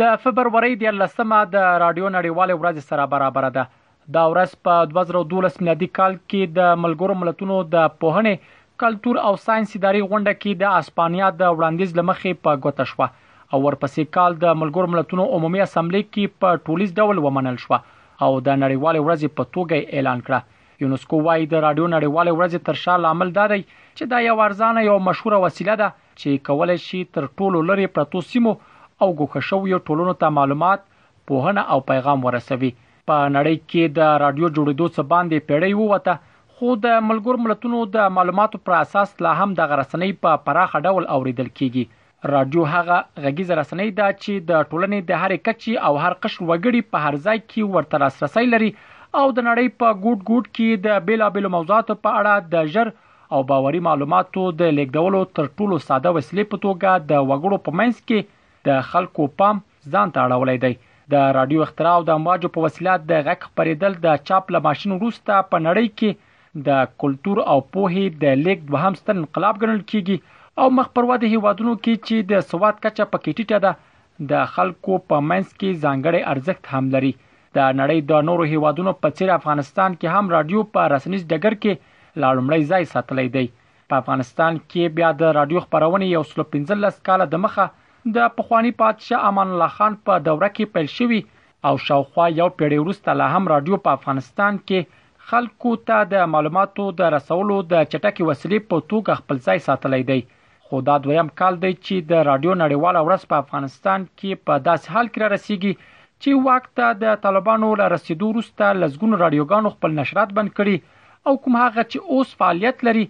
د فبرورۍ دیارلسمه د راډیو نړیوالې ورځې سره برابره ده. دا ورځ په دوه زره او دوولس میلادي کال کې د ملګرو ملتونو د پوهنې، کلتور او ساینس اداري غونډه کې د اسپانیا د وړاندیز له مخې په ګوته شوه او ورپسې کال د ملګرو ملتونو عمومي اسمبلې کې په ټولیز ډول ومنل شوه او د نړیوالې ورځې په توګه یې اعلان کړه. یونسکو وايي د راډیو نړیوالې ورځې تر شا لامل دا دی چې دا یوه ارزانه او مشهوره وسیله ده چې کولای شي تر ټولو لرې پرتو سیمو او ګوښه شویو ټولنو ته معلومات، پوهنه او پیغام ورسوي. په نړۍ کې د راډیو جوړېدو څه باندې پېړۍ ووته، خو د ملګرو ملتونو د معلوماتو پر اساس لا هم دغه رسنۍ په پراخه ډول اورېدل کېږي. راډیو هغه غږیزه رسنۍ ده چې د ټولنې د هرې کچې او هر قشر وګړي په هر ځای کې ورته لاسرسی لري او د نړۍ په ګوټ ګوټ کې د بېلابېلو موضوعاتو په اړه د ژر او باوري معلوماتو د لیږدولو تر ټولو ساده وسیلې په توګه د وګړو په منځ کې د خلکو پام ځان ته اړولای دی د رادیو اختراع او د امواجو په وسیله د غږ خبرېدل د چاپ له ماشین وروسته په نړۍ کې د کلتور او پوهې د لیږد دوهم ستر انقلاب ګڼل کیږي او مخ پر ودې هیوادونو کې چې د سواد کچه پکې ټیټه ده د خلکو په منځ کې ځانګړی ارزښت هم لري. د نړۍ د نورو هېوادونو په څېر افغانستان کې هم راډیو په رسنیز ډګر کې لا لومړی ځای ساتلی دی. په افغانستان کې بیا د راډیو خپرونې یو سلو پنځلس کاله دمخه د پخواني پادشاه امان الله خان په دوره کې پیل شوي او شاوخوا یو پېړۍ وروسته لا هم راډیو په افغانستان کې خلکو ته د معلوماتو د رسولو د چټکې وسیلې په توګه خپل ځای ساتلی دی. خو دا دویم کال دی چې د رادیو نړیواله ورځ په افغانستان کې په داسې حال کې را رسیږي چې واک ته د طالبانو له رسیدو وروسته لسګونو رادیوګانو خپل نشرات بند کړي او کوم هغه چې اوس فعالیت لري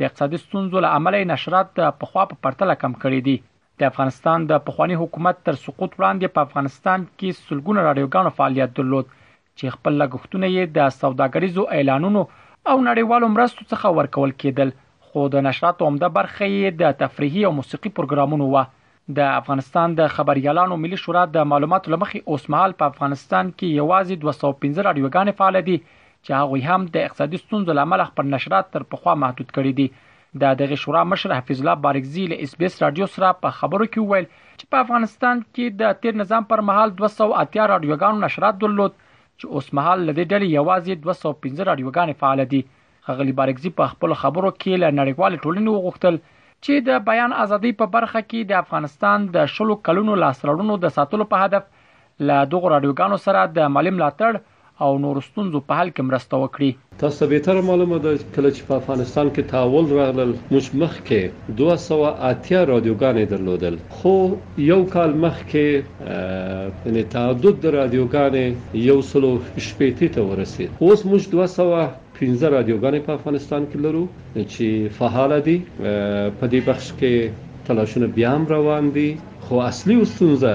د اقتصادي ستونزو له امله یې نشرات د پخوا په پرتله کم کړي دي د افغانستان د پخوانی حکومت تر سقوط وړاندې په افغانستان کې سلګونه رادیوګانو فعالیت درلود چې خپل لګښتونه یې د سوداګریزو اعلانونو او نړیوالو مرستو څخه ورکول کېدل خو د نشراتو عمده برخه یې د تفریحي او موسیقي پروګرامونو وه د افغانستان د خبريالانو ملي شورا د معلوماتو لمخې اوسمهال په افغانستان کې یوازې 215 رادیوګانې فعال دي چې هغوی هم د اقتصادي ستونزو لامل خپل نشرات تر پخوا محدود کړي دي د دغه شورا مشر حفیظ الله بارکزی له اس بي اس رادیو سره په خبرو کې وویل چې په افغانستان کې د تیر نظام پر مهال 280 رادیوګانو نشرات درلود چې اوس مهال لدې ډلې یوازې 215 رادیوګانې فعال دي غغلی بارکزی په خپل خبرو کې له نړیوال ټولنې وغوښتل چې د بیان ازادۍ په برخه کې د افغانستان د شلو کلونو لاسرړونو د ساتلو په هدف له دغه رادیوګانو سره د مالی ملاتړ او نورو ستونزو په حل کې مرسته وکړي. تاسو ته بهتره معلومه ده چې کله چې په افغانستان کې تحول راغلل موږ مخکې دوه سوه اتیا رادیوګانې درلودل خو یو کال مخکې یعنې تعدد د رادیوګانې یو سلو شپېتې ته ورسید اوس موږ دوه سوه پنځه رادیوګانې په افغانستان کې لرو چې فعاله دي په دې بخش کې تلاشونه بیا هم روان دي خو اصلي ستونزه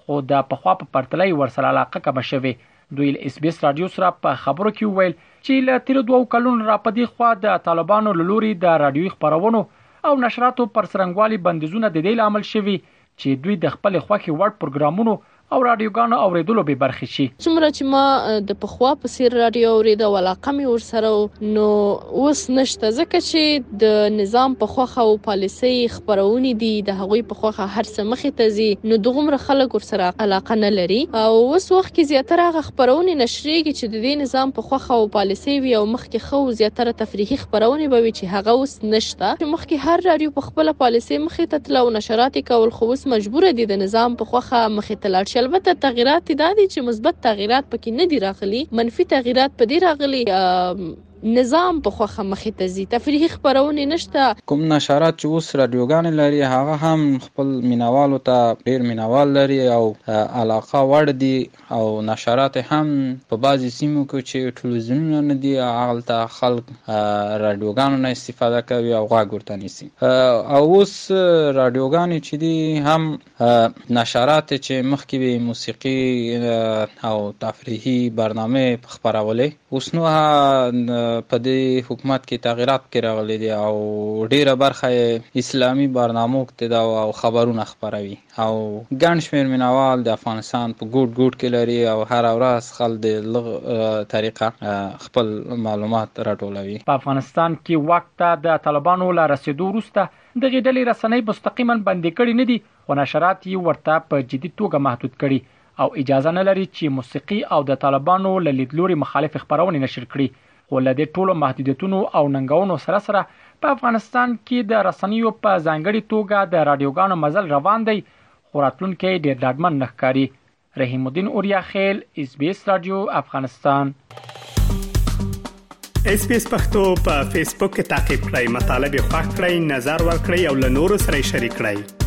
خو د پخوا په پرتله یې ورسره علاقه کمه شوې. دوی له اس بي اس راډیو سره په خبرو کې وویل چې له تېرو دوو کلونو را په دې خوا د طالبانو له لوري د راډیويي خپرونو او نشراتو پر څرنګوالي بندیزونه د دې لامل شوي چې دوی د خپلې خوښې وړ پروګرامونو او راډیوګانو اورېدلو بې برخې شي. څومره چې ما د پخوا په څېر راډیو اورېده او علاقه مې ورسره و، نو اوس نشته، ځکه چې د نظام په خوښه او پالیسۍ خپرونې دي د هغوی په خوښه هر څه مخې ته ځي نو دوغومره خلک ورسره علاقه نه لري او اوس وخت کې زیاتره هغه خپرونې نشریږي چې د دې نظام په خوښه او پالیسۍ وي او مخکې ښه و زیاتره تفریحي خپرونې به وي چې هغه اوس نشته چې مخکې هر راډیو په خپله پالیسۍ مخې ته تله او نشرات یې کول خو اوس مجبوره دي د نظام په خوښه مخې ته لاړ شي البته تغیرات یې دا دي چې مثبت تغیرات پکې نه دي راغلي منفي تغیرات په دې راغلي نظام په خوښه مخې ته ځي. تفریحي خپرونې نشته. کوم نشرات چې اوس راډیوګانې لري هغه هم خپل مینوالو ته ډېر مینوال لري او علاقه وړ دي او نشرات یې هم په بعضې سیمو کې چې ټلویزیونونه نه دي هغلته خلک راډیوګانو نه استفاده کوي او غوږ ورته نیسي او اوس راډیوګانې چې دي هم هغه نشرات چې مخکې وې موسیقي او تفریحي برنامه په خبرولې اوس نو په دې حکومت کې تغیرات پکې راغلي دي او ډیره برخه اسلامي برنامو کې دا او خبرونه خبروي او ګڼ شمیر مینوال د افغانستان په ګوټ ګوټ کې لري او هر ورځ خل د لغ طریقه خپل معلومات راټولوي په افغانستان کې واک ته د طالبانو له رسیدو وروسته دغې ډلې رسنۍ مستقیما بندې کړې نه دي، خو نشرات یې ورته په جدي توګه محدود کړي او اجازه نه لري چې موسیقي او د طالبانو له لیدلوري مخالفې خپرونې نشر کړي. خو له دې ټولو محدودیتونو او ننګونو سره سره په افغانستان کې د رسنیو په ځانګړي توګه د راډیوګانو مزل روان دی، خو راتلونکی یې ډېر ډاډمن نه ښکاري. رحیم الدین اوریاخیل اس بي اس رادیو افغانستان اس بي اس پختو په فیسبوک کې تا کې پلی مطلب یو فاک کړئ نظر ور کړئ او له نورو سره شریک کړئ